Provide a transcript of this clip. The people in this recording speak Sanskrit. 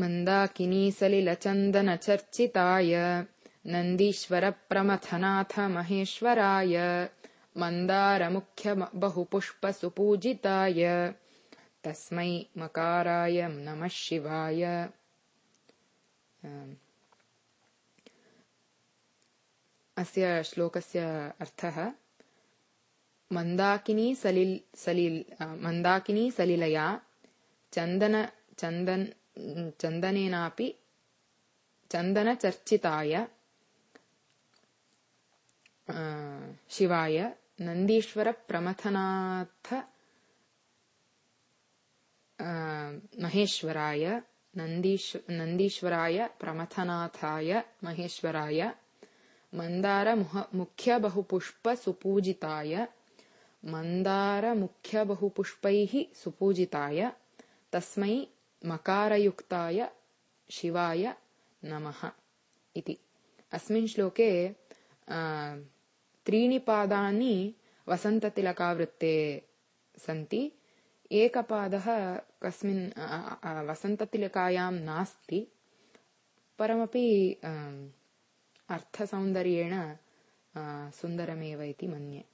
मन्दाकिनीसलिलचन्दनचर्चिताय नन्दीश्वरप्रमथनाथ महेश्वराय मन्दारमुख्यबहुपुष्पसुपूजिताय तस्मै मकाराय नमः शिवाय। अस्य श्लोकस्य अर्थः मन्दाकिनी सलिल् सलिल् मन्दाकिनी सलिलया चन्दन चन्दन् चन्दनेनापि चन्दनचर्चिताय शिवाय नन्दीश्वरप्रमथनाथ महेश्वराय नन्दीश् नन्दीश्वराय प्रमथनाथाय महेश्वराय मन्दारमुख्यबहुपुष्पसुपूजिताय मन्दारमुख्यबहुपुष्पैः सुपूजिताय तस्मै मकारयुक्ताय शिवाय नमः इति। अस्मिन् श्लोके त्रीणि पादानि वसन्ततिलकावृत्ते सन्ति। एकपादः कस्मिन् वसन्ततिलकायां नास्ति। परमपि अर्थसौन्दर्येण सुन्दरमेव इति मन्ये